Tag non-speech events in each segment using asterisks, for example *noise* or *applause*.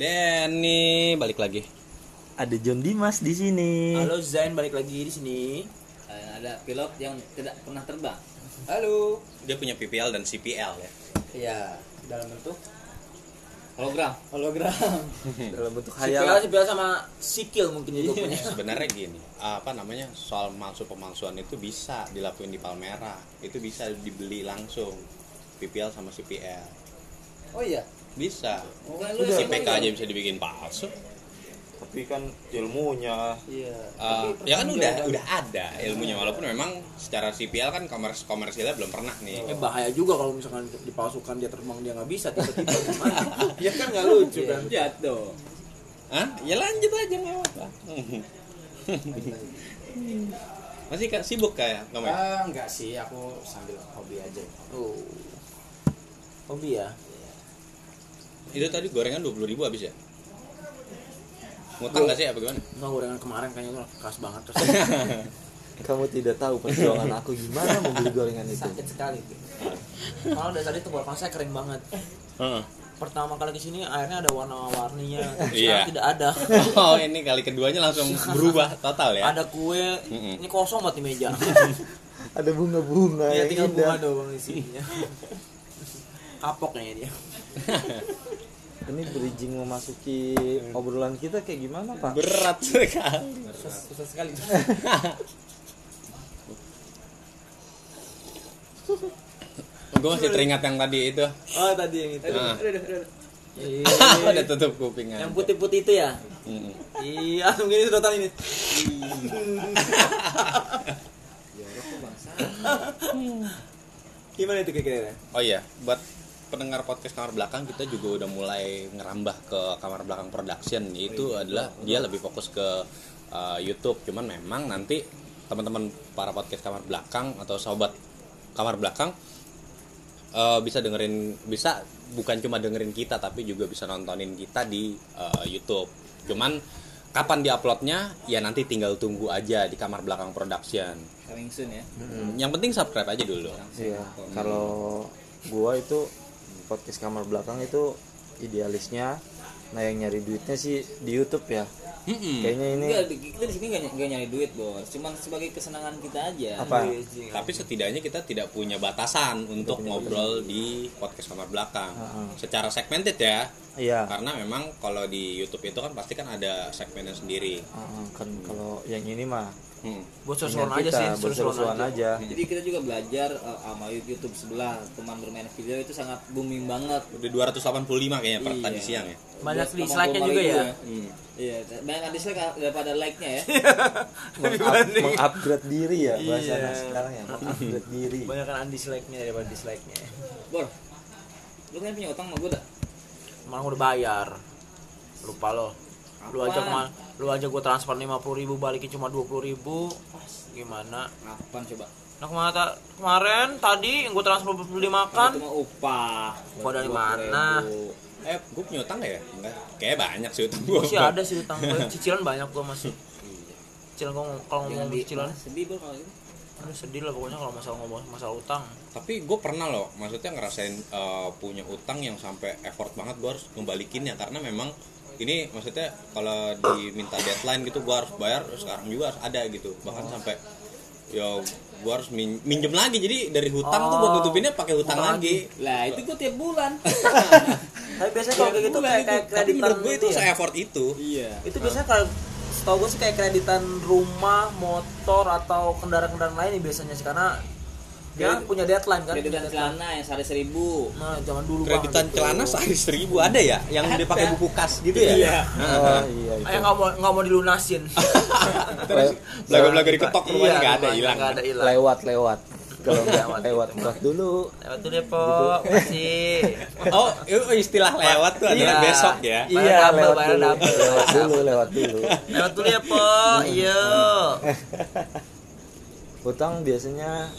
Denny balik lagi. Ada John Dimas di sini. Halo Zain balik lagi di sini. Eh, ada pilot yang tidak pernah terbang. Halo. Dia punya PPL dan CPL ya. Iya, dalam bentuk hologram. Hologram. *laughs* Dalam bentuk hayalan. sipil sama sikil mungkin juga punya. Sebenarnya gini, apa namanya soal palsu pemalsuan itu bisa dilakuin di Palmera. Itu bisa dibeli langsung PPL sama CPL. Oh iya. Bisa. Lu Si PK aja bisa dibikin palsu. Tapi kan ilmunya Iya. Eh, ya kan udah udah ada ilmunya walaupun memang secara CPL kan komers komersilnya belum pernah nih. Eh bahaya juga kalau misalkan dipalsukan dia terbang dia nggak bisa tiba-tiba *laughs* ya kan nggak lucu kan. Jatuh. Hah? Ya lanjut aja nggak apa-apa. *laughs* Masih kak sibuk kayak kamu ya? Ah, enggak sih, aku sambil hobi aja. Oh. Hobi ya. Itu tadi gorengan 20.000 ribu habis ya? Ngutang gak sih apa gimana? Nggak gorengan kemarin kayaknya tuh keras banget terus. *laughs* kamu tidak tahu perjuangan aku gimana membeli gorengan itu. Sakit sekali. Kalau dari tadi tenggorokan saya kering banget. Heeh. Pertama kali ke sini airnya ada warna-warninya. Sekarang Iya. tidak ada. *laughs* Oh ini kali keduanya langsung berubah total ya? Ada kue, ini kosong banget di meja. *laughs* Ada bunga-bunga ya tinggal bunga doang isinya. Kapok kayaknya dia. Ini bridging memasuki obrolan kita kayak gimana, Pak? Berat *laughs* sekali. Susah, susah sekali. *laughs* Gue masih teringat yang tadi itu. Oh tadi yang itu. Ah. Iya. *laughs* Udah tutup kupingnya. Yang putih-putih itu ya? Mm-mm. Iya, mungkin ini sedotan ini. Gimana itu kira-kira? Oh iya, buat pendengar podcast kamar belakang kita juga udah mulai ngerambah ke kamar belakang production. Itu adalah dia lebih fokus ke uh, YouTube. Cuman memang nanti teman-teman para podcast kamar belakang atau sobat kamar belakang uh, bisa dengerin bisa bukan cuma dengerin kita tapi juga bisa nontonin kita di uh, YouTube. Cuman kapan diuploadnya ya nanti tinggal tunggu aja di kamar belakang production. Coming soon ya. Yang penting subscribe aja dulu. Iya, kalau gua itu podcast kamar belakang itu idealisnya nah yang nyari duitnya sih di YouTube ya. Mm-mm. Kayaknya ini Enggak, kita di sini nggak nyari duit, Bos. Cuman sebagai kesenangan kita aja. apa? Tapi setidaknya kita tidak punya batasan untuk ngobrol di podcast kamar belakang. Heeh. Secara segmented ya. Iya. Karena memang kalau di YouTube itu kan pasti kan ada segmennya sendiri. Heeh, kan kalau yang ini mah Hmm. Buat seru-seruan aja sih, kita, buat seru-seruan seru-seruan aja. aja. Jadi kita juga belajar uh, sama YouTube sebelah teman bermain video itu sangat booming banget. Udah 285 kayaknya per Iya. tadi siang ya. Banyak Buat dislike-nya 80 juga ya. Hmm. Iya, banyak dislike daripada like-nya ya. *laughs* Meng-up- mengupgrade diri ya bahasa Iya. sekarang ya mengupgrade diri Banyak kan undislike-nya daripada dislike-nya. Bor, lu kan punya utang sama gue dah. Malah udah bayar. Lupa lo. Lu aja Apaan? ke mana? Lu aja gua transfer 50.000 ribu balikin cuma 20.000 ribu. Gimana? Kapan coba? Nah ke mana ta- kemarin tadi yang gua transfer beli makan. Itu mah upah. Upah dari 20.000. mana? Eh, gue punya utang ya? Enggak. Kayak banyak sih utang Gua gue. sih ada sih utang gua. Cicilan banyak gua masih. Cicilan gua ngom- kalau ngomong cicilan, sedih bor kalau gitu. aduh sedih lah pokoknya kalau masalah ngomong masalah utang. Tapi gue pernah loh, maksudnya ngerasain eh, punya utang yang sampai effort banget gue harus ngembalikinnya karena memang ini maksudnya kalau diminta deadline gitu gue harus bayar sekarang juga harus ada gitu bahkan sampai ya gue harus min- minjem lagi jadi dari hutang tuh buat Oh, nutupinnya pakai hutang, hutang lagi. Lah, itu gue tiap bulan. *laughs* Tapi biasanya kalau kayak gitu kayak, itu. kayak Tapi kreditan menurut gue itu gitu ya. se-effort itu. iya. Itu biasanya kalau setahu gue sih kayak kreditan rumah, motor atau kendaraan-kendaraan lain nih biasanya sih karena dia Kredit- punya deadline kan. Kreditan punya deadline. celana yang sehari seribu. Nah, zaman dulu Kreditan banget gitu. celana sehari seribu ada ya yang dia pakai buku kas gitu ya? Iya. oh iya itu nggak mau nggak mau dilunasin. *laughs* Le- Belaga-belaga diketok rumahnya Iya, nggak ada rumahnya hilang. nggak ada hilang. lewat lewat kalau nggak Lewat lewat gitu. lewat dulu Lewat tuh deh, Po. Masih. *laughs* Oh, itu istilah lewat tuh adalah Iya. besok ya. Iya double, lewat dulu double. lewat dulu lewat dulu Lewat tuh deh, Po. Iya. utang biasanya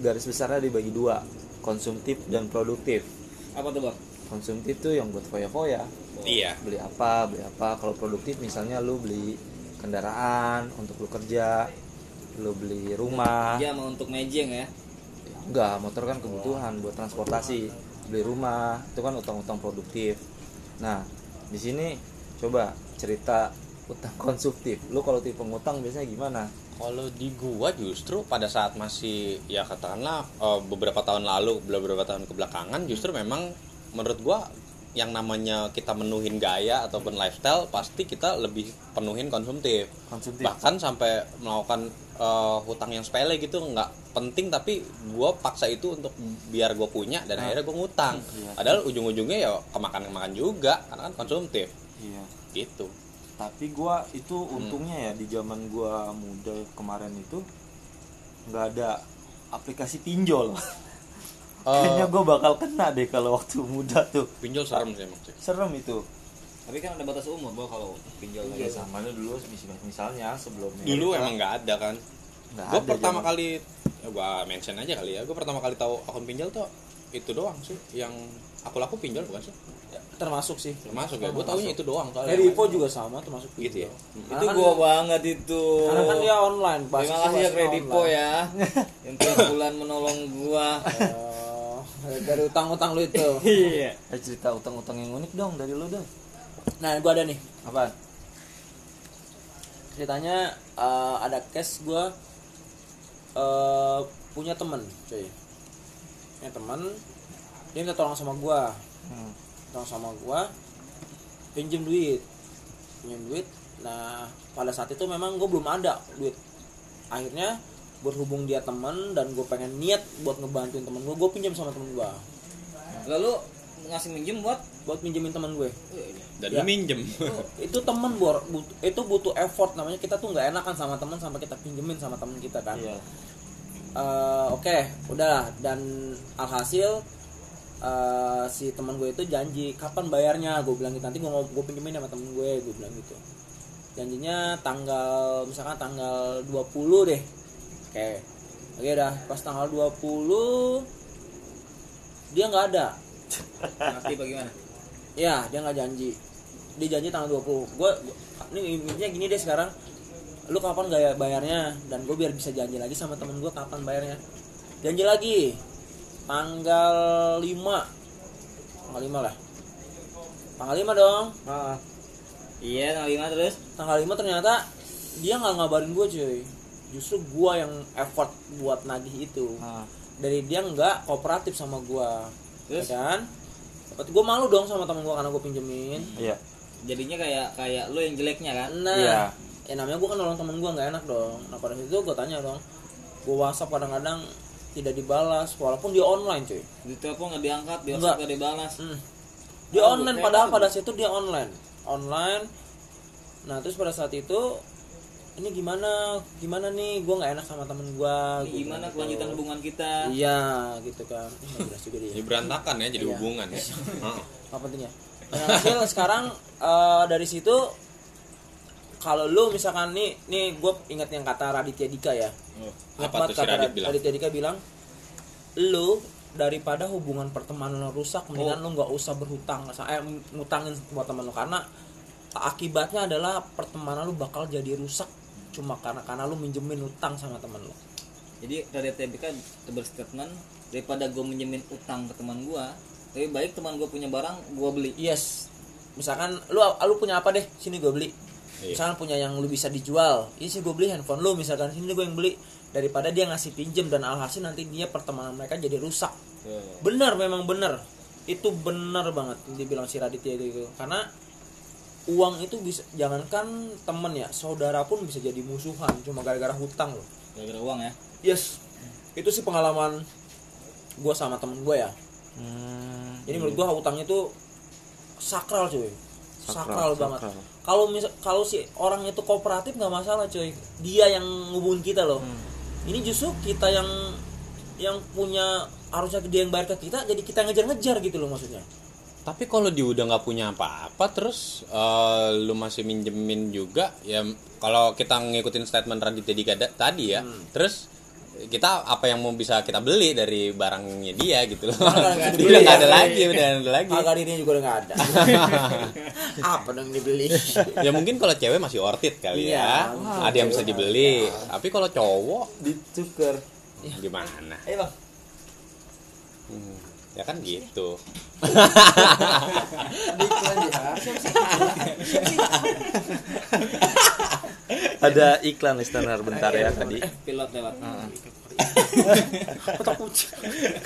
garis besarnya dibagi dua konsumtif dan produktif. Apa tuh, Bor? konsumtif tuh yang buat foya-foya. Iya. beli apa beli apa. Kalau produktif misalnya lu beli kendaraan untuk lu kerja lu beli rumah. Dia mau untuk mejeng ya. Ya, enggak motor kan kebutuhan buat transportasi. Beli rumah itu kan utang-utang produktif. Nah di sini coba cerita utang *laughs* konsumtif. Lu kalau tipe ngutang biasanya gimana Kalau di gua justru pada saat masih ya katakanlah eh, beberapa tahun lalu, beberapa tahun kebelakangan justru memang menurut gua yang namanya kita menuhin gaya ataupun lifestyle pasti kita lebih penuhin konsumtif. Konsumtif. Bahkan sampai melakukan eh, hutang yang sepele gitu nggak penting tapi gua paksa itu untuk biar gua punya dan akhirnya gua ngutang. Iya. Padahal ujung-ujungnya ya kemakan-kemakan juga karena kan konsumtif iya gitu. Tapi gua itu untungnya ya di zaman gua muda kemarin itu nggak ada aplikasi pinjol. *laughs* Kayaknya gua bakal kena deh kalau waktu muda tuh. Pinjol serem sih emang sih. serem itu. Tapi kan ada batas umur bahwa kalau pinjol ya gitu. sama dulu mis- misalnya sebelumnya Dulu emang nggak ada kan. gue ada pertama zaman- kali ya gue mention aja kali ya gue pertama kali tahu akun pinjol tuh itu doang sih yang aku laku pinjol bukan sih termasuk sih. Termasuk ya gue taunya itu doang soalnya Kayak Revo juga sama termasuk gitu ya? itu Karena kan gua dia- banget itu. karena kan dia online terima kasih ya Kredipo ya. *laughs* Yang tiap bulan menolong gua. Oh, dari utang-utang lu itu. *laughs* Iya. Eh, cerita utang-utang yang unik dong dari lu dong nah gua ada nih. Apa? Ceritanya eh, ada case gue eh punya temen cuy. Punya temen dia minta tolong sama gue Hmm. Tolong sama gue pinjem duit. Pinjem duit nah pada saat itu memang gue belum ada duit. Akhirnya berhubung dia temen dan gue pengen niat buat ngebantuin temen gue gue pinjam sama temen gue lalu ngasih minjem buat? Buat pinjemin temen gue. Dan Ya. minjem. *laughs* Itu temen bor. But- itu butuh effort. Namanya kita tuh nggak enakan sama temen sampai kita pinjemin sama temen kita kan. Iya. Eh, oke udahlah. Dan alhasil eh, si teman gue itu janji kapan bayarnya? Gue bilang gitu. Nanti gue gue pinjemin sama temen gue gue bilang gitu. Janjinya tanggal misalkan tanggal 20 deh. Oke. Oke dah pas tanggal 20 dia nggak ada. *laughs* Ngerti bagaimana ya dia nggak janji. Dia janji tanggal 20 gue ini intinya gini deh sekarang. Lu kapan gak bayarnya? Dan gue biar bisa janji lagi sama temen gue kapan bayarnya. Janji lagi tanggal 5 tanggal 5 lah. Tanggal 5 dong. Ah, iya tanggal lima terus? Tanggal 5 ternyata dia nggak ngabarin gue cuy. Justru gue yang effort buat nagih itu. Ah. dari dia nggak kooperatif sama gue Terus? ya kan? Berarti gue malu dong sama temen gue karena gue pinjemin. Iya. Jadinya kayak kayak lu yang jeleknya kan? Nah, Iya. ya namanya gue kan nolong temen gue nggak enak dong. Nah pada situ gue tanya dong, gue WhatsApp kadang-kadang tidak dibalas, walaupun dia online cuy. di telepon nggak diangkat di Enggak. WhatsApp nggak dibalas Hmm. Dia Bagus, online padahal pada situ dia online, online. Nah terus pada saat itu ini gimana, gimana nih, gue nggak enak sama temen gue. Gimana kelanjutan hubungan kita Iya gitu kan. Jelas juga dia. jadi berantakan ya jadi Iya. hubungan ya *laughs* Heeh. apa pentingnya dan hasil sekarang eh, dari situ kalau lu misalkan nih nih gue ingat yang kata Raditya Dika ya Ingat apa tuh si kata Radit Rad- bilang Raditya Dika bilang lu daripada hubungan pertemanan lo rusak mendingan lu nggak usah berhutang eh ngutangin buat teman lu karena akibatnya adalah pertemanan lu bakal jadi rusak cuma karena karena lu minjemin utang sama teman lu jadi dari TBK berstatement daripada gue minjemin utang ke teman gue lebih baik teman gue punya barang gue beli Yes. Misalkan lu lu punya apa deh? Sini gue beli. Iya. Misalkan punya yang lu bisa dijual. Ini sih gue beli handphone lu misalkan sini gue yang beli daripada dia ngasih pinjem dan alhasil nanti dia pertemanan mereka jadi rusak. Benar memang benar. Itu benar banget dibilang si Raditya itu karena uang itu bisa jangankan temen ya saudara pun bisa jadi musuhan cuma gara-gara hutang loh gara-gara uang ya yes itu sih pengalaman gue sama temen gue ya Hmm, jadi menurut gua hutang itu sakral cuy. Sakral, Sakral, banget. sakral. Kalau misal kalau si orang itu kooperatif nggak masalah cuy. Dia yang ngubungin kita loh. Hmm. Ini justru kita yang yang punya harusnya dia yang bayar ke kita jadi kita ngejar-ngejar gitu loh maksudnya. tapi kalau dia udah nggak punya apa-apa terus eh, lu masih minjemin juga ya kalau kita ngikutin statement Raditya Dika tadi ya Hmm. terus kita apa yang mau bisa kita beli dari barangnya dia gitu loh. Barang Dia udah nggak ada lagi udah nggak ada lagi. Harga dirinya juga udah nggak ada. *laughs* apa dong dibeli? ya mungkin kalau cewek masih worth it kali Iya, ya. ada yang bisa dibeli. Tapi kalau cowok ditukar gimana? Ayo bang ya kan gitu. Ada iklan ya. ada iklan listener bentar ya tadi pilot lewat. *laughs*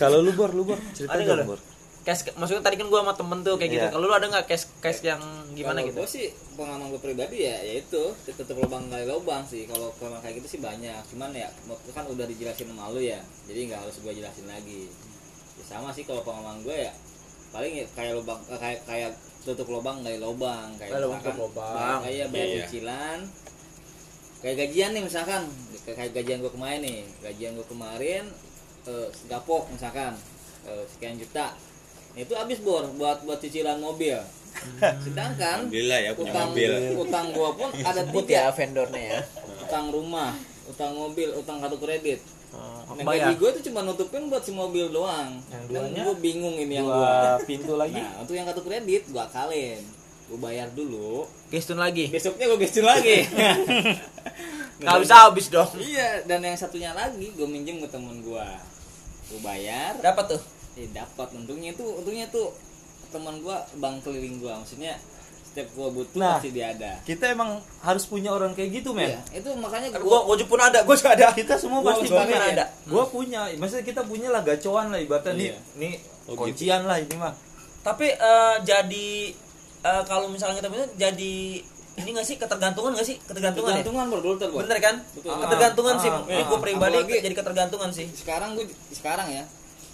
Kalau lu bor lu bor? Cerita dong lu? bor. Case, maksudnya tadi kan gue sama temen tuh kayak gitu. Iya. Kalau lu ada nggak case case yang gimana gitu? gue sih pengalaman gue pribadi ya ya itu. Tetap lubang kali lubang sih. Kalau kalau kayak gitu sih banyak. Cuman ya kan udah dijelasin sama lu ya. Jadi nggak harus gue jelasin lagi ya sama sih kalau pengalaman gue ya paling ya kayak lubang eh, kayak kayak tutup lubang kali lubang kayak Kayak lubang misalkan tutup lubang. kayak bayar Iya. cicilan. Kayak gajian nih misalkan kayak kayak gajian gue kemarin nih gajian gue kemarin eh, gapok misalkan eh, sekian juta. Itu habis bor buat buat cicilan mobil. Sedangkan alhamdulillah ya punya utang mobil. utang gua pun *laughs* ada tiga. ya vendornya ya. utang rumah utang mobil utang kartu kredit Nah bayar. gaji gue itu cuma nutupin buat si mobil doang Yang duanya? gue bingung ini yang dua gua pintu lagi nah untuk yang kartu kredit gua akalin gue bayar dulu Gestun lagi. besoknya gue gestur lagi *laughs* Nggak habis habis dong. iya dan yang satunya lagi gue minjem ke temen gua gue bayar Dapat tuh. eh dapat untungnya itu untungnya tuh teman gua bank keliling gua maksudnya setiap gua butuh Nah. pasti dia ada kita emang harus punya orang kayak gitu men Iya, itu makanya Gua gua pun ada, gua juga ada. kita semua Gua- pasti gua punya pengen. ada gua punya maksudnya kita punya lah gacoan lah ibaratnya nih Iya. nih Oh, kuncian lah ini mah Tapi eh, jadi eh, kalau misalnya kita bilang jadi ini nggak sih ketergantungan nggak sih ketergantungan, Ketergantungan bro, dulu bro. ya? Bener kan? Betul. Ketergantungan Ah, sih. ah, Eh, ah. gua pribadi Apalagi- jadi ketergantungan sih. Sekarang gue sekarang ya,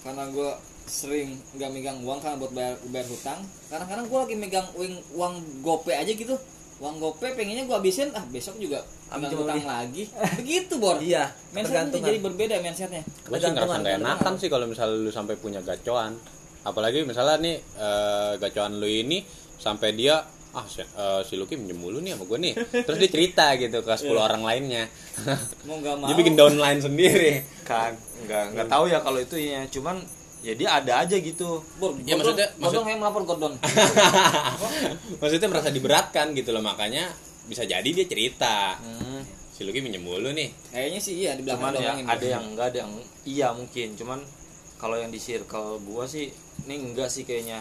karena gue sering nggak megang uang kan buat bayar bayar hutang. Kadang-kadang gue lagi megang uang uang gope aja gitu. Uang gope pengennya gue habisin, ah besok juga Ambil hutang lagi. lagi. *laughs* Begitu bor. Iya, Mindsetnya ketergantungan. jadi berbeda mindsetnya. gue sih ngerasa nggak enakan sih kalau misalnya lu sampai punya gacoan apalagi misalnya nih eh, gacoan lu ini sampai dia ah si, eh, si Lucky minjem mulu nih sama gue nih *laughs* terus dia cerita gitu ke 10 orang lainnya Mau nggak mau. *laughs* dia bikin downline sendiri kan nggak nggak tahu ya kalau itu ya cuman ya dia ada aja gitu. Bor, Ya, maksudnya- Gordon kayak melapor Gordon. *laughs* maksudnya merasa diberatkan gitu loh makanya bisa jadi dia cerita. Hmm, si Lucky minjem mulu nih. Kayaknya sih iya di belakang cuman ya doangin. ada yang enggak ada yang iya mungkin. Cuman kalau yang di circle gua sih ini enggak sih kayaknya.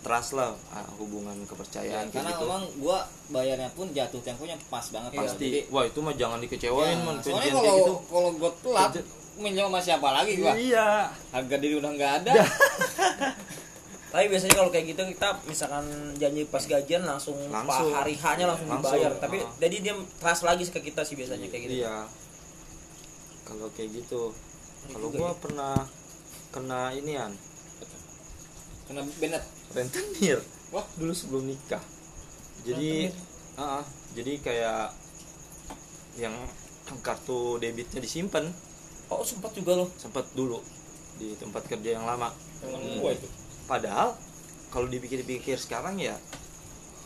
Trust lah ah, hubungan Ya, kepercayaan kayak karena gitu. memang gua bayarnya pun jatuh temponya pas banget Bro. pasti Jadi, wah itu mah jangan dikecewain ya, man soalnya kalau gitu. kalau gua telat minjem sama siapa lagi gua iya harga diri udah nggak ada Tapi biasanya kalau kayak gitu kita misalkan janji pas gajian langsung, Langsung. hari hanya langsung, Langsung. dibayar. Tapi Ah. jadi dia trust lagi ke kita sih biasanya kayak gitu. iya kalau kayak gitu kalau juga gua ya. pernah kena inian kena Bennett rentenir Wah. dulu sebelum nikah jadi ah, ah, jadi kayak yang kartu debitnya disimpan Oh sempat juga loh. sempat dulu di tempat kerja yang lama Hmm. gua itu padahal kalau dipikir-pikir sekarang ya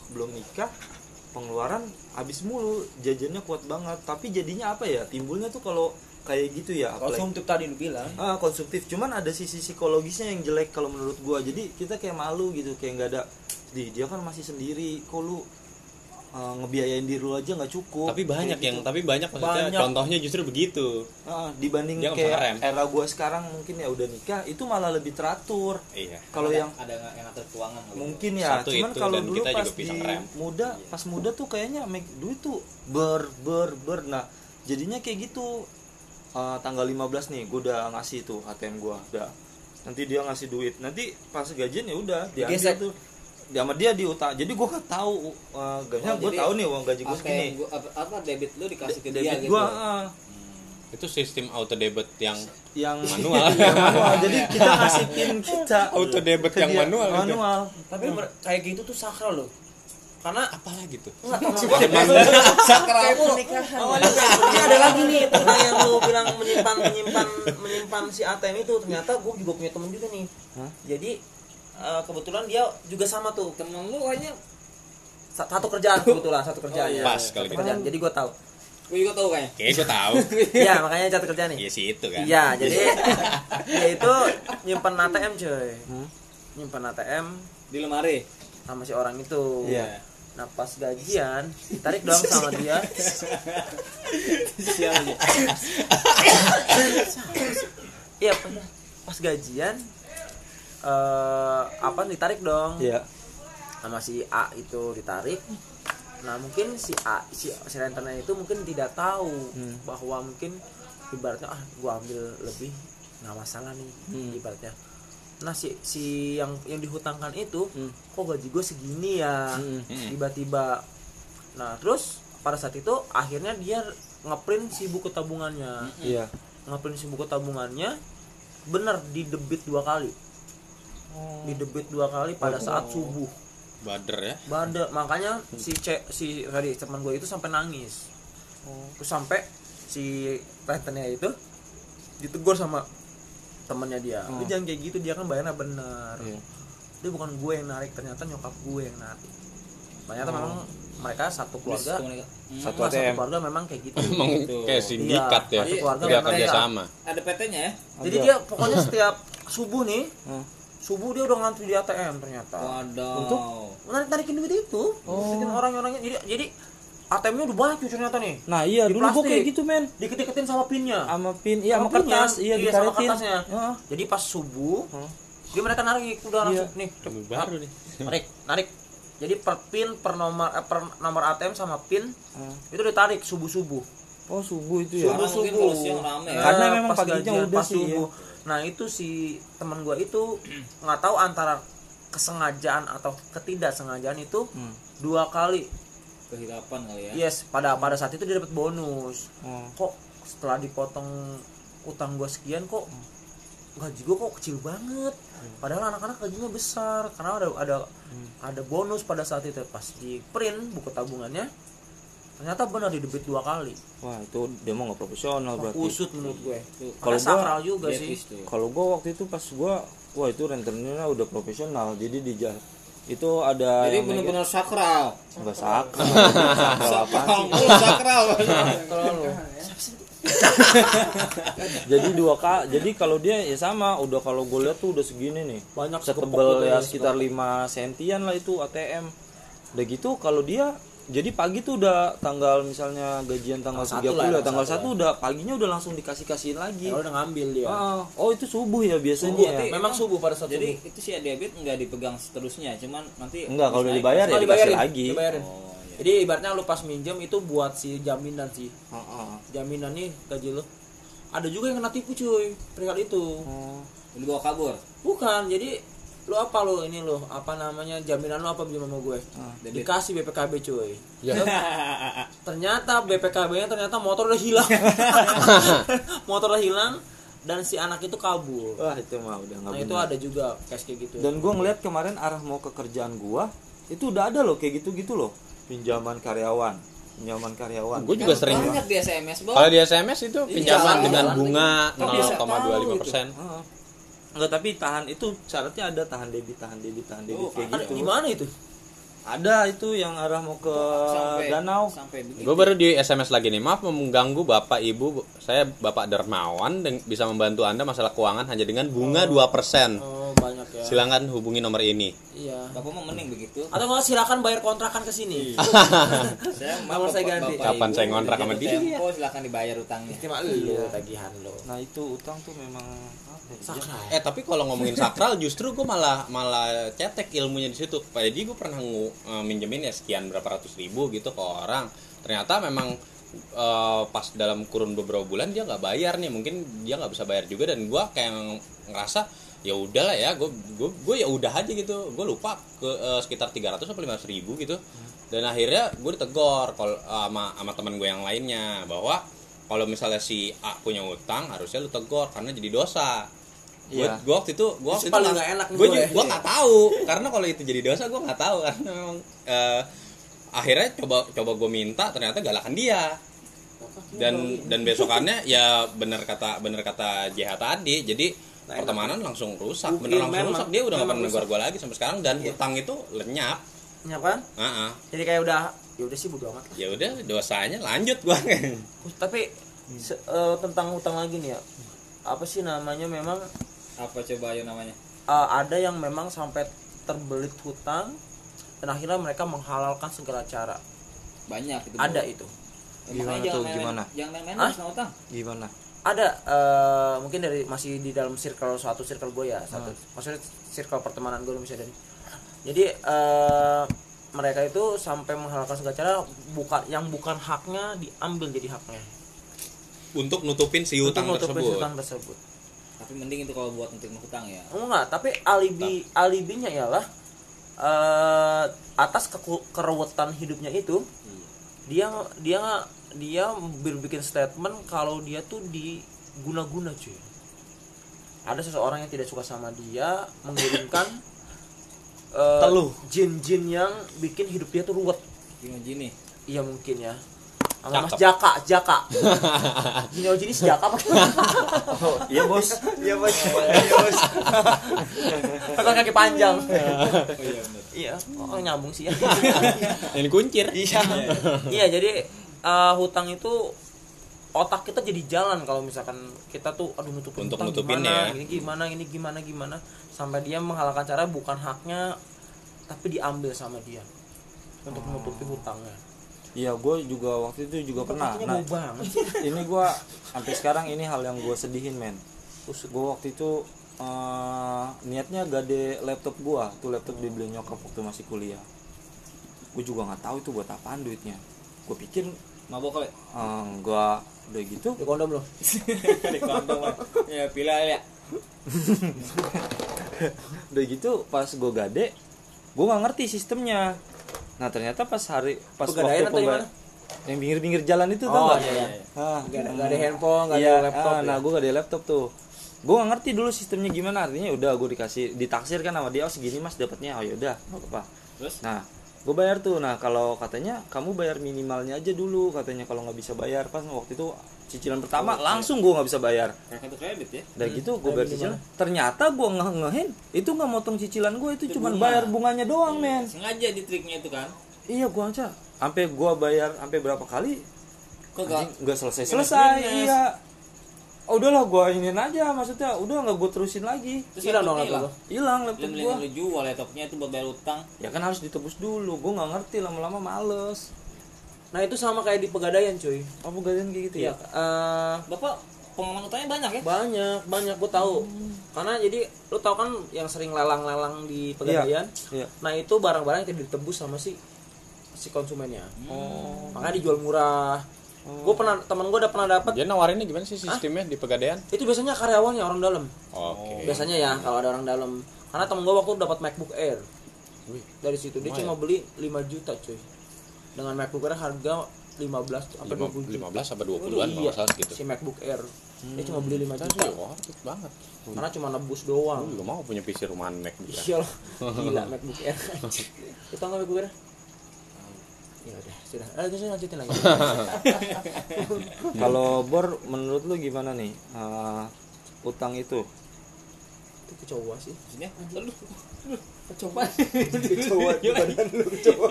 belum nikah pengeluaran habis mulu jajannya kuat banget tapi jadinya apa ya timbulnya tuh kalau kayak gitu ya apalagi Konsumtif tadi lu bilang. ah konsumtif cuman ada sisi psikologisnya yang jelek kalau menurut gua jadi kita kayak malu gitu kayak nggak ada di dia kan masih sendiri kok lu uh, ngebiayain diri lu aja nggak cukup. Tapi banyak Kayak yang gitu. tapi banyak maksudnya. Banyak. contohnya justru begitu. Ah, dibanding Dia kayak era gua sekarang mungkin ya udah nikah itu malah lebih teratur. Iya. Kalau yang ada yang atur keuangan kali. mungkin ya Satu cuman kalau dulu kita pas di ngerem. muda pas muda tuh kayaknya make duit tuh ber ber ber. Nah jadinya kayak gitu. Eh, tanggal 15 nih gue udah ngasih tuh ATM gua udah. Nanti dia ngasih duit. Nanti pas gajian ya udah diambil tuh dia sama dia diutang jadi gua nggak tahu uh, gajinya Oh, gue tahu nih uang gaji gue apa segini gua, apa, debit lu dikasih ke dia debit gitu gua ah, itu sistem auto debit yang yang Manual. *laughs* yang manual jadi kita kasih pin kita *laughs* auto debit yang dia. manual, gitu. manual Tapi mer- kayak gitu tuh sakral loh. Karena apalah *laughs* gitu sakral pernikahan. Ini ada lagi nih tentang yang lu bilang menyimpan menyimpan menyimpan si ATM itu ternyata gue juga punya temen juga nih. Hah? Jadi eh, kebetulan dia juga sama tuh temen lu kayaknya Sa- satu kerjaan kebetulan satu kerjaan. Oh, iya. Pas kalau gitu. kerjaan. Jadi gue tahu. gue juga tahu kayaknya kayak gue tahu *laughs* Iya makanya satu kerjaan nih. iya sih itu kan Iya, jadi *laughs* dia itu nyimpan ATM coy. Nyimpan ATM di lemari sama si orang itu. Iya. Nah pas gajian ditarik dong sama dia. sial aja Iya pas, pas gajian eh apa ditarik dong Iya. sama si A itu ditarik nah mungkin si A si, si rentenir itu mungkin tidak tahu Hmm. bahwa mungkin ibaratnya ah gua ambil lebih nggak masalah nih Hmm. ibaratnya nah si si yang yang dihutangkan itu Hmm. kok gaji gue segini ya Hmm. tiba-tiba nah terus pada saat itu akhirnya dia ngeprint si buku tabungannya Iya. ngeprint si buku tabungannya bener di debit dua kali di debit dua kali pada saat subuh Bader ya. Bada, makanya si C, si tadi teman gue itu sampai nangis. Terus sampai si rentennya itu ditegur sama temennya dia. Lu jangan kayak gitu, dia kan bayarnya benar. Iya. Dia bukan gue yang narik, ternyata nyokap gue yang narik. Ternyata memang mereka satu keluarga Hmm. Satu satu ATM. keluarga memang kayak gitu. *laughs* Emang kayak sindikat Iya, ya. satu keluarga Dia memang kerja sama. ada PT-nya ya Jadi dia pokoknya setiap subuh nih, Hmm. Subuh dia udah ngantri di ATM ternyata. waduh Untuk? Narik narikin duit itu, narikin orang-orangnya. Jadi jadi ATM-nya udah banyak tuh ternyata nih. Nah iya Di dulu gua plastik. kayak gitu men diketin sama pinnya sama pin iya sama pinnya. kertas iya sama dikaretin kertasnya Heeh. jadi pas subuh Heeh. dia mereka narik udah Iya. langsung nih Baru nih. *laughs* narik narik jadi per pin per nomor eh, per nomor ATM sama pin Heeh. itu ditarik subuh subuh oh subuh itu ya Subuh. subuh mungkin subuh kalau siang rame ya. Karena memang paginya gajian, udah pas sih, ya. Nah itu si teman gua itu nggak tahu antara kesengajaan atau ketidaksengajaan itu Hmm. dua kali. Kehilapan kali ya? Yes pada pada saat itu dia dapat bonus. Oh. kok setelah dipotong utang gua sekian kok gaji gua kok kecil banget? Padahal anak-anak gajinya besar. Karena ada ada ada bonus pada saat itu. Pas di print buku tabungannya ternyata benar di debit dua kali. Wah itu dia mau nggak profesional berarti. usut menurut gue. Kalau gua- sakral juga Dia sih. kalau gua waktu itu pas gua wah itu rentenirnya udah profesional. Jadi di itu ada jadi benar-benar sakral. Nggak sakral. *laughs* Sakral. Apa sakral. *laughs* Jadi dua kak jadi kalau dia ya sama. Udah kalau gue lihat tuh udah segini nih. Banyak setebel ya gitu sekitar 5 sentian lah itu ATM udah gitu kalau dia jadi pagi tuh udah tanggal misalnya gajian tanggal Tanggal 30 satu lah, ya tanggal satu udah paginya udah langsung dikasih kasihin lagi. Ya udah ngambil dia. Ah, oh itu subuh ya biasanya Subuh, ya? tapi- memang subuh pada saat jadi subuh. itu si debit nggak dipegang seterusnya cuman nanti enggak kalau udah dibayar ya Oh, dikasih dibayarin, lagi. dibayarin. oh iya. jadi ibaratnya lu pas minjem itu buat si jaminan sih. Ah, ah. jaminan nih gaji lu. Ada juga yang kena tipu cuy perihal itu. Oh. dibawa kabur. Bukan jadi lu apa lu ini lu? Apa namanya? Jaminan lu apa sama gue? Debit. dikasih BPKB cuy. Ya. ternyata BPKB nya ternyata motor udah hilang. *laughs* Motor udah hilang dan si anak itu kabur. Wah itu mah udah nggak nah itu ada juga case kayak gitu. Dan gue ngeliat kemarin arah mau ke kerjaan gua itu udah ada loh kayak gitu gitu loh. Pinjaman karyawan. Pinjaman karyawan. Gue juga sering. banyak di SMS Kalau di SMS itu pinjaman Iya, dengan iya. bunga Kok bisa tahu 0,25 persen. Enggak tapi tahan itu syaratnya ada tahan debit tahan debit tahan debit Oh, kayak gitu. gimana itu ada itu yang arah mau ke sampai danau sampai Gue baru di SMS lagi nih. Maaf mengganggu Bapak Ibu. Saya Bapak Dermawan dan bisa membantu Anda masalah keuangan hanya dengan bunga 2%. oh banyak ya Silakan hubungi nomor ini. iya bapak mau mending begitu atau nggak silakan bayar kontrakan ke sini *laughs* saya Nomor saya ganti. Kapan Ibu saya ngontrak sama dia? tempo silakan dibayar utangnya cuma lu tagihan lu nah itu utang tuh memang apa ya? sakral Eh tapi kalau ngomongin sakral justru gue malah malah cetek ilmunya di situ. Jadi gue pernah ngu, eh, minjemin ya sekian berapa ratus ribu gitu ke orang. Ternyata memang eh, pas dalam kurun beberapa bulan dia nggak bayar nih. Mungkin dia nggak bisa bayar juga dan gue kayak ngerasa ya udahlah ya gue gue ya udah aja gitu gue lupa ke eh, sekitar 300 atau 500 ribu gitu dan akhirnya gue ditegor kalau eh, sama sama teman gue yang lainnya bahwa kalau misalnya si A punya utang harusnya lu tegor karena jadi dosa Iya. gue waktu itu gue waktu Itu paling nggak enak gue gue. gue nggak tahu. Karena kalau itu jadi dosa gue nggak tahu. *laughs* Karena memang eh, akhirnya coba coba gue minta ternyata galakan dia. Dan dan besokannya *laughs* ya bener kata bener kata JH tadi. Jadi pertemanan langsung rusak. Rugi, bener langsung memang. rusak. Dia udah nggak Memang pernah negor gue lagi sampai sekarang. Dan utang itu lenyap. Ya kan? Ah, ah. jadi kayak udah ya udah sih bodo amat lah. ya udah dosanya lanjut gue tapi se- eh, tentang utang lagi nih ya. Apa sih namanya? Memang apa coba ayo namanya? Eh, ada yang memang sampai terbelit hutang dan akhirnya mereka menghalalkan segala cara. Banyak itu. Ada itu. Gimana Makanya jangan tuh, gimana? jangan main-main Hah? sama utang gimana? Ada eh, mungkin dari masih di dalam circle suatu circle gue ya satu maksudnya circle pertemanan gue misalnya dari jadi eh, mereka itu sampai menghalalkan segala cara bukan yang bukan haknya diambil jadi haknya. Untuk nutupin si untuk hutang nutupin tersebut. hutang tersebut tapi mending itu kalau buat untuk hutang ya. Enggak tapi alibi alibinya ialah eh atas keku- keruwetan hidupnya itu dia dia dia berbikin statement kalau dia tuh diguna-guna cuy. Ada seseorang yang tidak suka sama dia mengirimkan *coughs* eh, Teluh. jin-jin yang bikin hidup dia tuh ruwet. Gini gini iya mungkin ya sama Mas. Jaka Jaka *laughs* Jin si Jaka apa Oh, iya bos Iya bos. Iya bos. Pakai kaki panjang. oh *laughs* iya bener Iya, oh, nyambung sih ya. *laughs* ini kuncir Iya. Iya, jadi eh, hutang itu otak kita jadi jalan kalau misalkan kita tuh aduh nutupin Untuk hutang nutupin gimana, ya. ini gimana ini gimana gimana sampai dia menghalalkan cara bukan haknya tapi diambil sama dia untuk menutupi hutangnya. Iya gue juga waktu itu juga pernah. Kakinya nah *laughs* ini gue sampai sekarang ini hal yang gue sedihin men. Gue waktu itu eh, niatnya gade laptop gue tuh laptop dibeli nyokap waktu masih kuliah. Gue juga nggak tahu itu buat apaan duitnya. Gue pikir mabok kali? eh, enggak udah gitu. Di kondom loh. *laughs* di kantong ya pila ya *laughs* udah gitu pas gue gade gue nggak ngerti sistemnya nah ternyata pas hari pas Pegadaian atau di pembayar- yang pinggir-pinggir jalan itu tau Oh, nggak? iya, iya. Ah, Gak ada, nggak ada handphone, nggak iya, ada laptop. ah, ya. nah gue gak ada laptop tuh. Gue gak ngerti dulu sistemnya gimana. Artinya udah gue dikasih ditaksir kan sama dia oh segini mas dapatnya. Oh yaudah nggak apa terus? Nah gue bayar tuh. Nah kalau katanya kamu bayar minimalnya aja dulu. Katanya kalau nggak bisa bayar. Pas waktu itu cicilan pertama langsung gue nggak bisa bayar. Kartu kredit ya? Gitu gue bayar cicilan. ternyata gue nge ngehin itu nggak motong cicilan gue itu cuman bayar bunganya doang men. sengaja di triknya itu kan? Iya gue aja. Sampai gue bayar sampai berapa kali kok nggak selesai selesai iya. oh, udahlah gue ingin aja maksudnya udah nggak gue terusin lagi. Hilang dong laptop hilang? laptop gue jual laptopnya itu buat bayar utang? Ya kan harus ditebus dulu gue nggak ngerti lama-lama males Nah, itu sama kayak di pegadaian, cuy. apa gadian kayak gitu Iya, ya eh, bapak pengalaman utangnya banyak ya? Banyak banyak gue tahu. Karena jadi lu tahu kan yang sering lelang-lelang di pegadaian? Iya nah itu barang-barang yang tidak ditebus sama si si konsumennya. Oh makanya dijual murah. Gue pernah teman gue udah pernah dapat dia nawarinnya gimana sih sistemnya di pegadaian? Itu biasanya karyawannya orang dalam. Oke. Biasanya ya kalau ada orang dalam. Karena temen gue waktu dapat MacBook Air. Wih, dari situ. Dia cuma beli 5 juta cuy dengan MacBook Air harga 15 sampai 20 juta? 15 sampai 20-an kalau iya, salah gitu si MacBook Air. Dia cuma beli 5 Kan juta. sih worth it banget. Karena cuma nebus doang. Juga mau punya PC rumahan Mac juga Iya loh. Gila MacBook Air. *laughs* Itu nggak MacBook Air? Ya udah, sudah. Eh, terus lanjutin lagi. *laughs* kalau bor menurut lu gimana nih? Eh, utang itu? Itu kecoa sih. maksudnya Kecoa. kecoa di badan lu kecoa.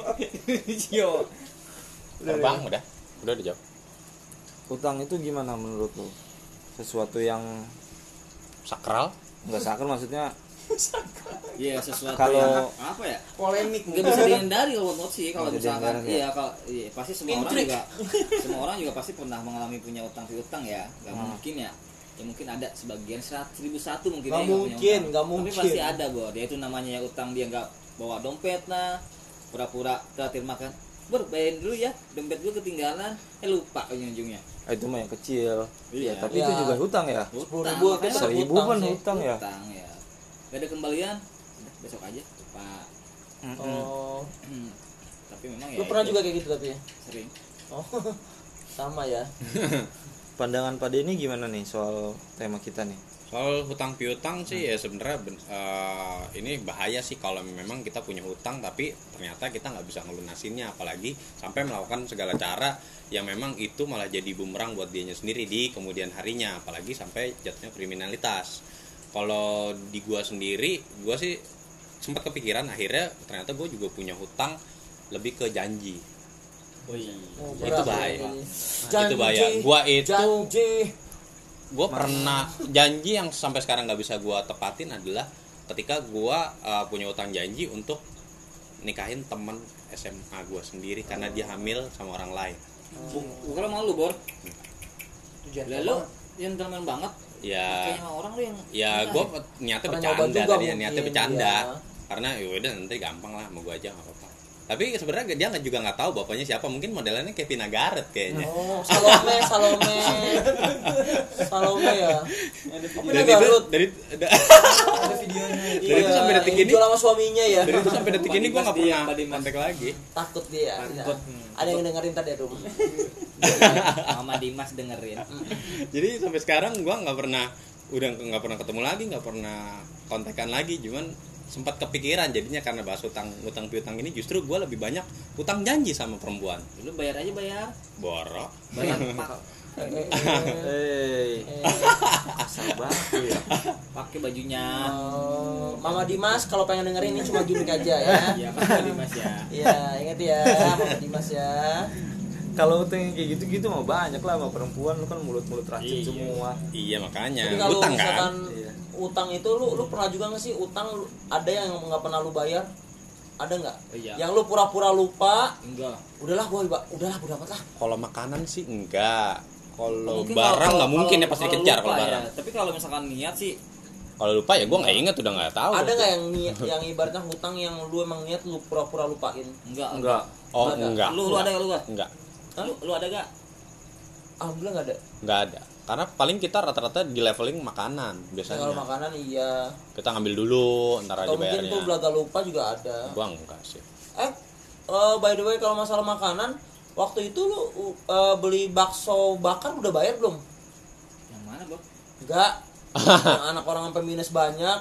yo terbang udah udah. Dijawab utang itu gimana menurut lu? Sesuatu yang sakral? Nggak sakral maksudnya *laughs* Iya sesuatu Kalau- yang apa ya? Polemik. Nggak bisa dihindari kalau menurut sih kalau misalkan ya? iya kalau iya, pasti semua orang juga semua orang juga pasti pernah mengalami punya utang piutang ya. Nggak Hmm. mungkin ya ya mungkin ada sebagian seratus seribu satu mungkin Nggak ya yang mungkin, nggak tapi mungkin. pasti ada bor dia itu namanya ya utang dia nggak bawa dompet nah pura-pura terakhir makan ber bayarin dulu ya dompet gue ketinggalan eh lupa ujung-ujungnya ah, itu mah yang kecil Iya. tapi Ya. itu juga hutang ya Utang, ribu tetap seribu sih. hutang ya utang ya gak ada kembalian udah, besok aja lupa. Oh. Tapi memang ya Lu pernah itu juga kayak gitu tapi ya? sering Oh. *laughs* Sama ya. *laughs* pandangan Pak Denny gimana nih soal tema kita nih? Soal hutang piutang sih ya sebenarnya ben- eh, ini bahaya sih kalau memang kita punya hutang tapi ternyata kita nggak bisa ngelunasinnya. Apalagi sampai melakukan segala cara yang memang itu malah jadi bumerang buat dianya sendiri di kemudian harinya. Apalagi sampai jatuhnya kriminalitas. Kalau di gua sendiri gua sih sempat kepikiran akhirnya ternyata gue juga punya hutang lebih ke janji oh iya Oh, Itu bahaya. ini. Itu bahaya. Gua itu- janji. gue pernah janji yang sampai sekarang nggak bisa gue tepatin adalah ketika gue punya utang janji untuk nikahin temen SMA gue sendiri karena dia hamil sama orang lain. Bu- bukan malu bor? Lalu gentleman banget. Ya. Orang lu yang ya Nah, gue niatnya bercanda mungkin, niatnya bercanda. Iya. karena ya udah nanti gampang lah mau gue aja nggak apa-apa tapi sebenarnya dia nggak juga nggak tahu bapaknya siapa mungkin modelannya kayak Pina Garret kayaknya Oh, Salome, Salome. Salome ya. Apa dari dia itu Garut? dari *laughs* da- ada videonya Dari itu sampai detik yang ini- dijual sama suaminya ya. dari itu sampai detik ini gue nggak pernah kontak lagi Takut dia. Takut. Ya. Ada yang dengerin tadi ya, Rum. *laughs* Mama Dimas dengerin *laughs* jadi sampai sekarang gue nggak pernah udah nggak pernah ketemu lagi nggak pernah kontekan lagi cuman sempat kepikiran jadinya karena bahas utang utang piutang ini justru gue lebih banyak utang janji sama perempuan. Lu bayar aja bayar. Borok. Bayar *laughs* pak sabar ya. pakai bajunya. Eh, Mama Dimas kalau pengen dengerin ini cuma gimmick aja ya. ya pakai Dimas ya. Iya, ingat ya, Mama Dimas ya. Kalau utang yang kayak gitu-gitu mah banyak lah sama perempuan lu kan mulut-mulut racun Iya. semua. iya makanya Tapi kalau utang misalkan kan Iya. utang itu lu lu pernah juga nggak sih utang lu- ada yang nggak pernah lu bayar? Ada nggak? Iya. Yang lu pura-pura lupa, enggak lah udahlah gua udahlah gua dapat lah. kalau makanan sih enggak kalau Mungkin barang nggak mungkin ya pasti kalau dikejar kalau ya. barang tapi kalau misalkan niat sih kalau lupa ya gue nggak inget udah nggak tahu Ada nggak yang niat yang ibaratnya hutang yang lu emang niat lu pura-pura lupain? enggak Enggak. oh Ada. enggak lu lu ada gak lu gak enggak lu, lu ada gak Alhamdulillah nggak ada. nggak ada karena paling kita rata-rata di leveling makanan Kalau biasanya makanan iya. kita ngambil dulu ntar aja Atau mungkin bayarnya tuh belaga lupa juga ada. gua enggak sih Eh, eh, by the way kalau masalah makanan, waktu itu lu eh, beli bakso bakar udah bayar belum? yang mana bro Enggak. *laughs* Anak orang sampai minus banyak.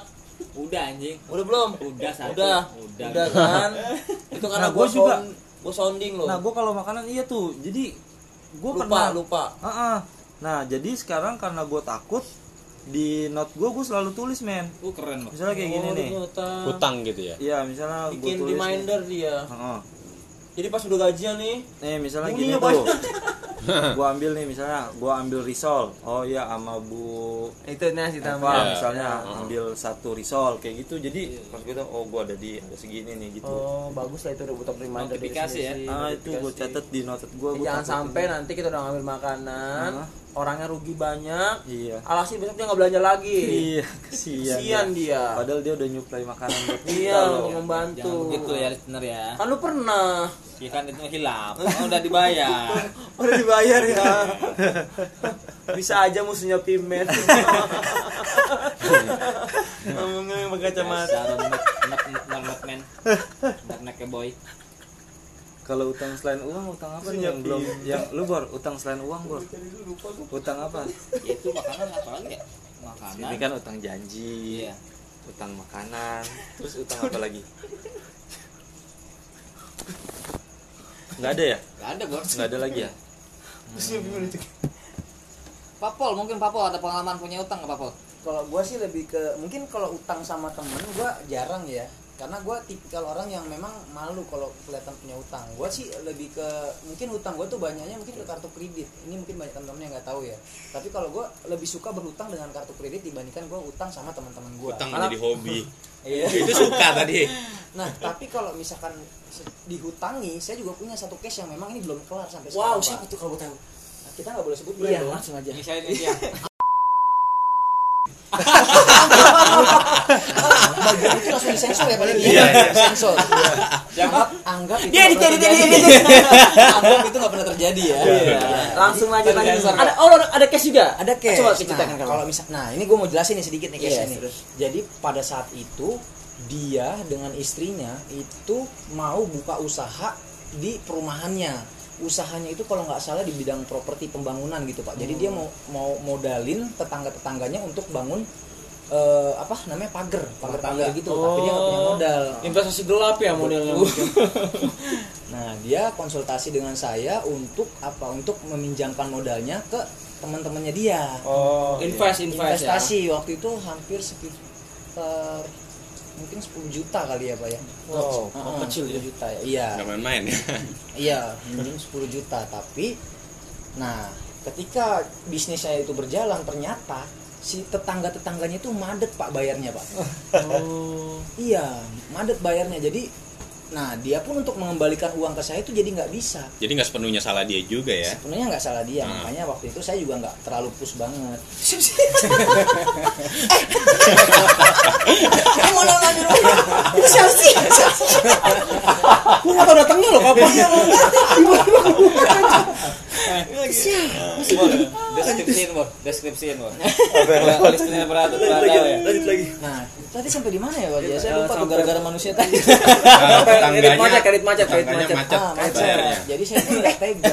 udah anjing Udah belum? Udah, satu. Udah. Udah. Udah kan? *laughs* Itu karena Nah, gua gua juga. Gua sounding loh. Nah, gua kalau makanan iya tuh. Jadi gua lupa, pernah lupa. Ah, ah. Nah, jadi sekarang karena gue takut di note gue gue selalu tulis men. lu keren loh Misalnya kayak gini Oh, nih. ternyata. utang gitu ya Iya, misalnya gue Bikin tulis. reminder dia. Heeh. Jadi pas udah gajian nih, Nih, misalnya gini tuh. gua ambil nih misalnya, gua ambil risol. Oh iya sama Bu itu nasi Eva tambah Iya. misalnya ambil satu risol kayak gitu. Jadi pas gue tahu oh gua ada di ada segini nih gitu. oh bagus lah itu udah butuh reminder dari Notifikasi ya. Ah itu gue notifikasi. catat di notet gue. Ya, jangan sampai nanti kita udah ngambil makanan, Hah? Orangnya rugi banyak, Iya. alhasil besok dia nggak belanja lagi. Iya, kesian. Kesian ya. dia. Padahal dia udah nyuplai makanan buat kita Iya, loh. untuk membantu. jangan begitu ya listener ya Kan lu pernah. ya kan itu hilap oh, udah dibayar *laughs* Udah dibayar ya. Bisa aja musuhnya Pimen. Ngomongnya yang pakai kacamata. Nek nek nek nek men nek nek boy Kalau utang selain uang, utang apa nih yang belum yang lu bor? Utang selain uang bor? Utang apa? ya itu makanan apa lagi ya? Makanan. Ini kan utang janji, iya. Utang makanan, terus utang apa lagi? Nggak ada ya? Gak ada bos Nggak ada lagi ya? Papol mungkin Papol ada pengalaman punya utang nggak Papol? Kalau gue sih lebih ke mungkin kalau utang sama temen gue jarang ya karena gue tipikal orang yang memang malu kalau kelihatan punya utang gue sih lebih ke mungkin utang gue tuh banyaknya mungkin ke kartu kredit ini mungkin banyak teman-teman yang nggak tahu ya tapi kalau gue lebih suka berutang dengan kartu kredit dibandingkan gue utang sama teman-teman gue utang menjadi hobi *laughs* Iya. *laughs* itu suka tadi nah tapi kalau misalkan dihutangi saya juga punya satu case yang memang ini belum kelar sampai Wow, sekarang, siapa Pak. tuh kalau gue tahu? Nah, kita nggak boleh sebut Iya, brand dong. langsung aja. ini saya ini ya *laughs* bagian itu langsung disensor ya paling Iya, iya. sensor *laughs* anggap anggap itu Dia dia. *laughs* anggap itu nggak pernah terjadi ya Iya. Langsung aja Jadi, lanjut. sensor. Ada oh ada, case juga. ada case Coba nah, ceritakan kamu. kalau misal nah ini gue mau jelasin nih sedikit nih case ini terus. jadi pada saat itu dia dengan istrinya itu mau buka usaha di perumahannya usahanya itu kalau nggak salah di bidang properti pembangunan gitu pak jadi dia mau mau modalin tetangga tetangganya untuk bangun eh, apa namanya pagar pagar pagar gitu tapi dia nggak punya modal Investasi gelap ya modelnya. *laughs* Nah, dia konsultasi dengan saya untuk apa? Untuk meminjamkan modalnya ke teman-temannya dia. Oh, invest invest ya. Investasi waktu itu hampir sekitar mungkin 10 juta kali ya, Pak ya. Wow, Heeh, kecil ya. 10 juta ya. Iya. nggak main-main ya *laughs* Iya, mungkin 10 juta, tapi nah, ketika bisnisnya itu berjalan ternyata si tetangga-tetangganya itu madet Pak bayarnya, Pak. Oh. Iya, madet bayarnya. Jadi nah dia pun untuk mengembalikan uang ke saya itu jadi nggak bisa Jadi nggak sepenuhnya salah dia juga ya. sebenarnya nggak salah dia Hmm. makanya waktu itu saya juga nggak terlalu push banget *laughs* eh di rumah itu siapa sih Gue nggak tau datangnya loh kapan ya *laughs* deskripsiin bor deskripsiin bor berat berat ya. Lanjut lagi. Nah tadi sampai di mana ya Pak? Ya, saya Eh, lupa tuh gara-gara manusia tadi. Nah, Kredit macet, kredit macet, kredit macet. macet ah macet. jadi saya nggak tega.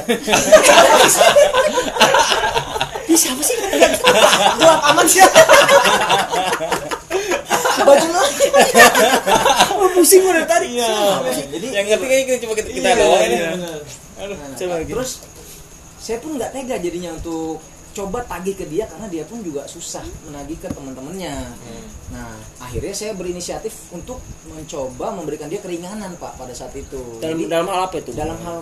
Ini siapa sih? Gelap aman sih. Baju lo oh, pusing gue dari tadi. Sih? jadi yang ngerti kayaknya cuma kita, kita doang ini Nah, Coba lagi. terus saya pun nggak tega jadinya untuk coba tagih ke dia karena dia pun juga susah menagih ke teman-temannya. Nah, akhirnya saya berinisiatif untuk mencoba memberikan dia keringanan Pak pada saat itu. Dalam Jadi, dalam hal apa itu? dalam hal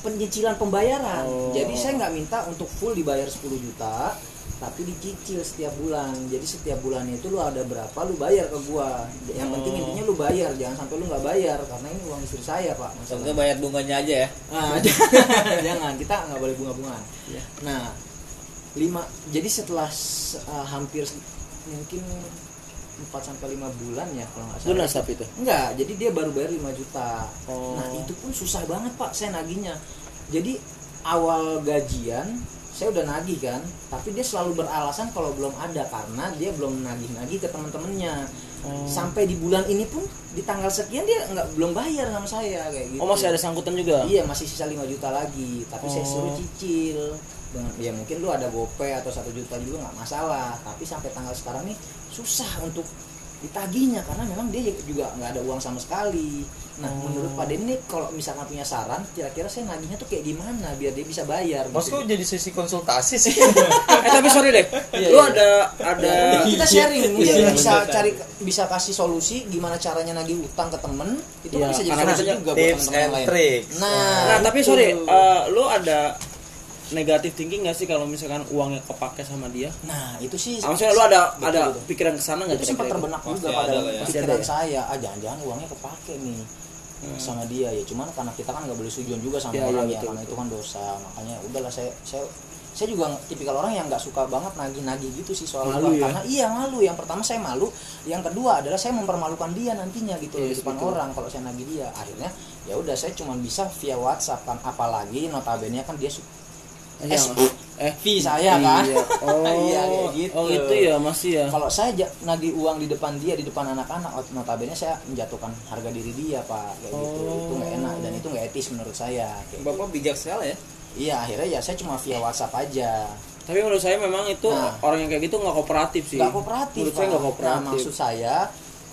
penyicilan pembayaran. Oh. Jadi saya nggak minta untuk full dibayar 10 juta, tapi dicicil setiap bulan. Jadi setiap bulannya itu lu ada berapa lu bayar ke gua. Yang penting Oh. intinya lu bayar, jangan sampai lu nggak bayar karena ini uang istri saya, Pak. Semoga bayar bunganya aja ya Ah, *laughs* jangan kita nggak boleh bunga-bungaan. Nah, lima. Jadi setelah uh, hampir mungkin 4 sampai 5 bulan ya kalau nggak salah. Lunas tapi itu. Enggak, jadi dia baru bayar 5 juta. Oh. Nah, itu pun susah banget, Pak, saya nagihnya. Jadi awal gajian saya udah nagih kan, tapi dia selalu beralasan kalau belum ada karena dia belum nagih-nagih ke teman-temannya. Oh. Sampai di bulan ini pun di tanggal sekian dia nggak belum bayar sama saya kayak gitu. Oh masih ada sangkutan juga? Iya masih sisa 5 juta lagi, tapi saya Oh. suruh cicil. Ya mungkin lu ada gopay atau satu juta juga nggak masalah, tapi sampai tanggal sekarang nih susah untuk ditagihnya karena memang dia juga nggak ada uang sama sekali. Nah Oh. menurut Pak Denny kalau misalkan punya saran, kira-kira saya nagihnya tuh kayak gimana biar dia bisa bayar? Gitu. jadi sesi konsultasi sih? *laughs* eh tapi sorry deh. Iya, Lu iya. ada ada kita sharing mungkin Iya, bisa cari bisa kasih solusi gimana caranya nagih utang ke temen itu Iya, kan bisa jadi solusi juga buat teman-teman and lain. Nah, Nah, tapi sorry, eh, lu ada negatif thinking gak sih kalau misalkan uangnya kepake sama dia? Nah, itu sih Ah, Maksudnya lu ada Betul, ada betul. pikiran ke sana nggak itu sempat kira-kira itu? terbenak Pasti juga ada pada ya. Pikiran ada ya. saya ah jangan-jangan uangnya kepake nih sama dia ya cuman karena kita kan nggak boleh sujuan juga sama iya, orang ya betul, karena betul. itu kan dosa makanya udahlah saya saya saya juga tipikal orang yang nggak suka banget nagih-nagih gitu sih soal Malu uang ya? karena iya malu yang pertama saya malu yang kedua adalah saya mempermalukan dia nantinya gitu Iya, di depan betul. orang kalau saya nagih dia akhirnya ya udah saya cuma bisa via WhatsApp kan apalagi notabene kan dia su- Iya, eh, fee saya kan Iya. Oh, *laughs* Iya, kayak gitu. Oh, itu ya masih ya. kalau saya nagih uang di depan dia di depan anak-anak ot- notabene saya menjatuhkan harga diri dia pak kayak gitu Oh. itu nggak enak dan itu nggak etis menurut saya kayak bapak bijak sekali ya iya akhirnya ya saya cuma via WhatsApp aja Tapi menurut saya memang itu Nah. orang yang kayak gitu nggak kooperatif sih. nggak kooperatif Menurut saya Pak. nggak kooperatif. nah maksud saya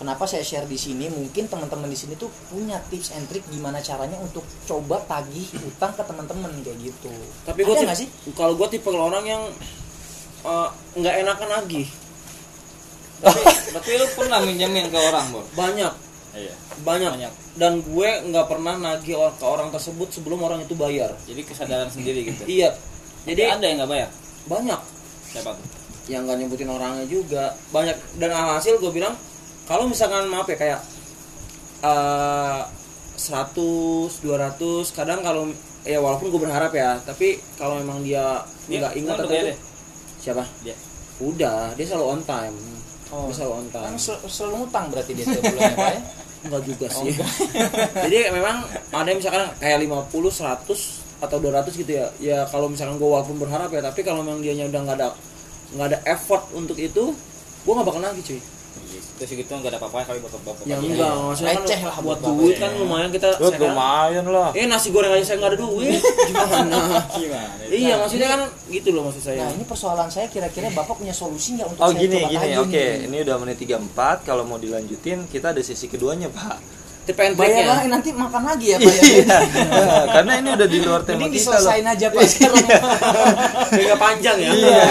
kenapa saya share di sini? Mungkin teman-teman di sini tuh punya tips and trick gimana caranya untuk coba tagih utang ke teman-teman kayak gitu. Tapi gue nggak sih? Kalau gue tipe orang yang eh, nggak enakan lagi. *laughs* berarti lu pernah minjemin ke orang bor? Banyak, iya. Banyak. banyak. Dan gue nggak pernah nagih ke orang tersebut sebelum orang itu bayar. jadi kesadaran sendiri gitu? Iya. Jadi jadi ada yang nggak bayar? Banyak. Siapa tuh? Yang nggak nyebutin orangnya juga. Banyak. Dan alhasil gue bilang kalau misalkan maaf ya kayak eh 100 200 kadang kalau ya walaupun gue berharap ya tapi kalau memang dia Dia nggak ingat atau itu siapa? Dia udah dia selalu on time. Oh. dia selalu on kan time sel- selalu ngutang berarti dia tiap bulannya pak ya? *laughs* Enggak juga *laughs* sih. jadi memang ada yang misalkan kayak 50 100 atau 200 gitu ya. Ya kalau misalkan gue walaupun berharap ya tapi kalau memang dia udah nggak ada nggak ada effort untuk itu gue nggak bakal nagih cuy terus gitu. Nggak ada apa-apa kali bapak bapak ya enggak maksudnya kan lah buat buat duit bapak. kan lumayan kita kan- lumayan lah. eh nasi goreng aja saya nggak ada duit. *laughs* Gimana? Gimana? Iya maksudnya kan gitu loh maksud saya. Nah ini persoalan saya kira-kira bapak punya solusi nggak untuk Oh saya gini coba gini. oke ini udah menit 34 kalau mau dilanjutin kita ada sesi keduanya pak. Tip and Bayar lah nanti makan lagi ya pak ya. Iya, *laughs* karena ini udah di luar tema Mending kita loh. diselesain aja pak sekarang. nggak panjang ya. Iya.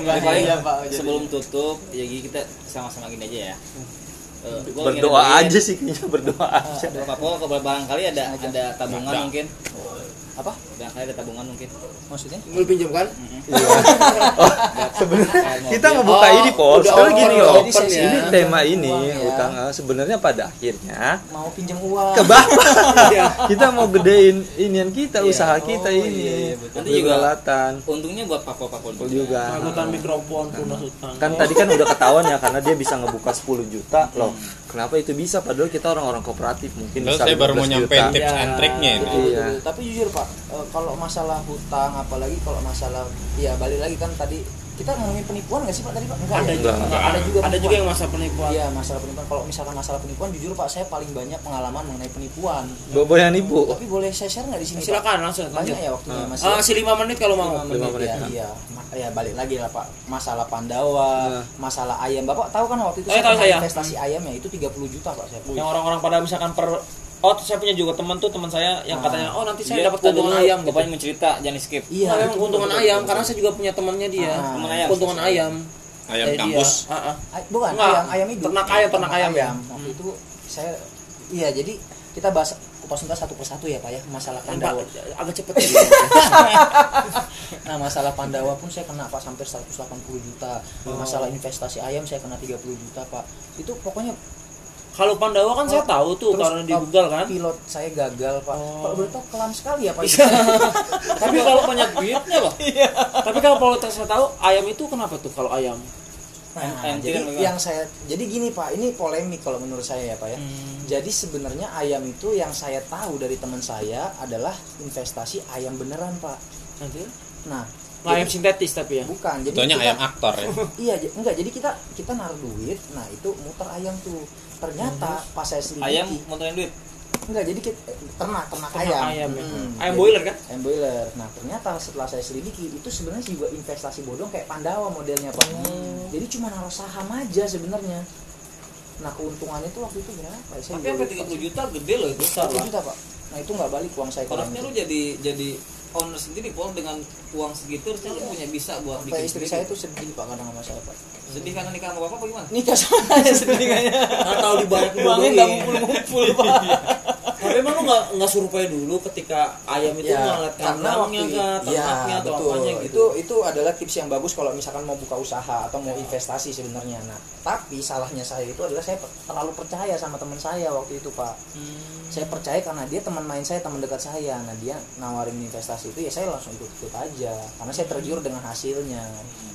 Ya, paling Iya, Pak. sebelum tutup ya kita sama-sama gini aja ya. Eh, lagi berdoa duit. aja sih kayaknya berdoa aja. Apa kok kalau barangkali ada ada tabungan mungkin. Apa? Barangkali ada tabungan mungkin maksudnya Lu pinjam kan? sebenarnya Kayak kita mobil. ngebuka Oh, ini pos open, gini loh ya. ini tema ini Uang ya. utang eh, sebenarnya pada akhirnya mau pinjam uang ke bapak *laughs* kita mau gedein inian kita usaha kita Oh, ini iya, iya, betul. Nanti juga- untungnya buat papol-papol Betul juga Angkutan mikrofon, tunas utang. kan tadi kan udah ketahuan ya karena dia bisa ngebuka 10 juta loh kenapa itu bisa padahal kita orang-orang kooperatif mungkin Terus bisa saya baru mau 15 nyampein tips Ya. and triknya ini. Iya. Tapi jujur Pak, eh, kalau masalah hutang apalagi kalau masalah ya balik lagi kan tadi kita ngomongin penipuan nggak sih Pak tadi Pak? Enggak. Ada ya? juga. Enggak, ada juga. Ada juga yang masa penipuan. Iya, masalah penipuan. Kalau misalkan masalah penipuan jujur Pak, saya paling banyak pengalaman mengenai penipuan. bobo yang nipu Tapi boleh saya share nggak di sini? Pak? Silakan langsung Banyak ya waktunya Mas. Ah, si 5 menit kalau mau. Lima Lima menit, menit, ya, ya. iya. Ya balik lagi lah Pak. Masalah Pandawa, Nah. masalah ayam. Bapak tahu kan waktu itu Saya saya tahu saya. investasi ayam ya itu 30 juta Pak saya. Yang orang-orang pada misalkan per Oh, saya punya juga teman tuh teman saya yang Ah. katanya, "Oh, nanti saya dapat keuntungan ayam." Gitu. bapaknya mencerita jangan skip Iya, memang itu keuntungan ayam karena saya juga punya temannya dia. Ah. Teman ayam. Keuntungan ayam. Ayam kampus. dia. Ah, ah. Ay- bukan Enggak, ayam ayam itu ternak ayam, ternak ayam ya. waktu itu saya iya jadi kita bahas kupas tuntas satu persatu ya pak ya masalah Pandawa Pak, agak cepet ya. *laughs* nah masalah Pandawa pun saya kena pak sampai 180 juta Oh. masalah investasi ayam saya kena 30 juta pak itu pokoknya Kalau Pandawa kan saya tahu tuh terus, karena di Google kan. pilot saya gagal pak Oh. kalau tahu kelam sekali ya pak *laughs* tapi kalau banyak duitnya loh Tapi kalau kalau saya tahu ayam itu kenapa tuh kalau ayam? Nah, Ayam jadi yang saya jadi gini Pak, ini polemik kalau menurut saya ya Pak ya. Hmm. Jadi sebenarnya ayam itu yang saya tahu dari teman saya adalah investasi ayam beneran Pak. Nanti Nah, ayam sintetis tapi ya. bukan. Jadi Contohnya kita- ayam aktor ya. *laughs* Iya, enggak. Jadi kita kita naruh duit, nah itu muter ayam tuh. Ternyata pas saya selidiki, ayam motorin duit enggak. Jadi kita, ternak ternak Ternak ayam. ayam ya. Mm-mm. Ayam Jadi- boiler kan? Ayam boiler. Nah ternyata setelah saya selidiki itu sebenarnya juga investasi bodong kayak Pandawa modelnya pak. Oh. Jadi cuma naruh saham aja sebenarnya. Nah keuntungannya itu waktu itu berapa? ya? Saya tapi sampai 30 sih. juta gede loh itu 30 juta pak. Nah itu nggak balik uang saya harusnya lu jadi jadi owner sendiri pol dengan uang segitu harusnya lu punya bisa buat bikin istri sendiri. saya tuh sedih pak kadang sama saya pak. sedih karena nikah sama bapak apa gimana Nikah sama saya sedih kayaknya. Atau dibanyak Uangnya nggak ngumpul-ngumpul pak. *laughs* Tapi emang lu nggak nggak survei dulu ketika ayam itu Ya, ngeliat karena kandangnya kah, iya, ternaknya atau betul. apanya gitu. Itu itu adalah tips yang bagus kalau misalkan mau buka usaha atau mau investasi sebenarnya. Nah, tapi salahnya saya itu adalah saya terlalu percaya sama teman saya waktu itu, Pak. Saya percaya karena dia teman main saya, teman dekat saya. Nah, dia nawarin investasi itu ya saya langsung ikut-ikut aja karena saya tergiur dengan hasilnya.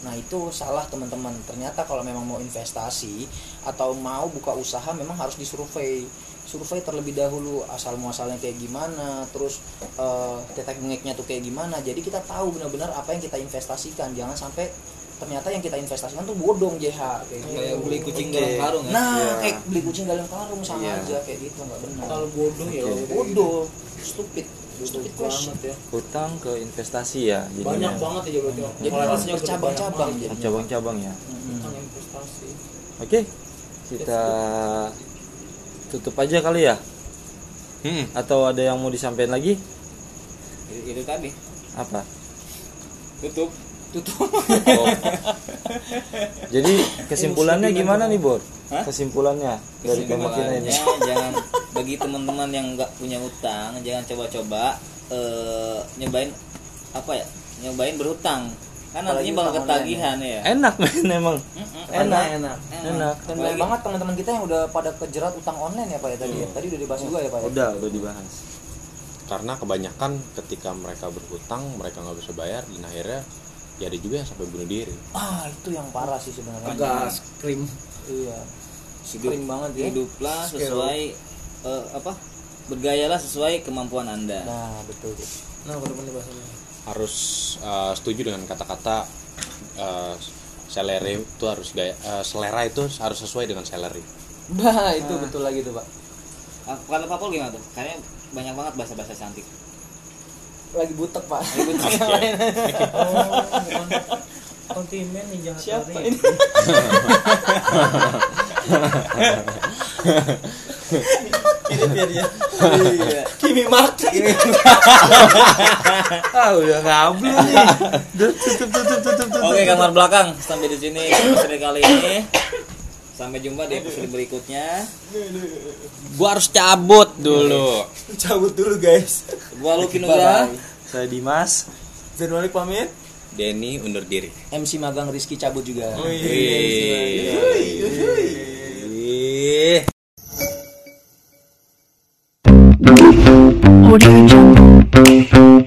Nah, itu salah teman-teman. Ternyata kalau memang mau investasi atau mau buka usaha memang harus disurvei survei terlebih dahulu asal muasalnya kayak gimana terus eh, detek bengeknya tuh kayak gimana jadi kita tahu benar-benar apa yang kita investasikan jangan sampai ternyata yang kita investasikan tuh bodong JH kayak gitu kayak beli kucing Oke. dalam karung ya nah Iya. kayak beli kucing dalam karung sama Iya. aja kayak gitu nggak benar Kalau bodoh ya. Oke. bodoh stupid stupid banget ya. hutang ke investasi ya Banyak jadinya banget ya berarti. jadi banyak jadinya cabang-cabang ya banget. investasi. oke kita tutup aja kali ya? Hmm. atau ada yang mau disampaikan lagi? Itu, itu tadi. Apa? Tutup. Oh. jadi kesimpulannya gimana nih Bor? Hah? kesimpulannya dari pembagian ini. jangan bagi teman-teman yang nggak punya utang jangan coba-coba eh, nyobain apa ya? Nyobain berhutang kan nantinya bakal ketagihan ya. Enak men emang. Mm-mm. enak. enak. Enak. Dan banyak banget teman-teman kita yang udah pada kejerat utang online ya pak ya tadi ya. Tadi udah dibahas juga ya pak ya. Udah udah dibahas. Karena kebanyakan ketika mereka berhutang mereka nggak bisa bayar dan akhirnya ya ada juga yang sampai bunuh diri. ah itu yang parah sih sebenarnya. Krim. iya. hidup Kering banget ya. hiduplah sesuai eh, apa? Bergayalah sesuai kemampuan anda. Nah betul. Nah, bener bahasanya. Harus eh, setuju dengan kata-kata eh, salary itu harus gaya eh, selera itu harus sesuai dengan salary. nah itu betul lagi tuh pak. Ah, kalau Papol gimana tuh? Kayaknya banyak banget bahasa-bahasa cantik. Lagi butek pak. Oh, bukan. Kontimen nih jangan Siapa lari. ini? *laughs* *laughs* Ini biar dia. iya. Kimi Makti *laughs* ah udah ngablu nih. Duh, tutup tutup tutup tutup Oke kamar belakang. Sampai di sini episode kali ini. Sampai jumpa di episode berikutnya. Gua harus cabut dulu. cabut dulu guys. Gua Lucky Nugraha. Saya Dimas. Zainul pamit. Denny undur diri. MC magang Rizky cabut juga 我的个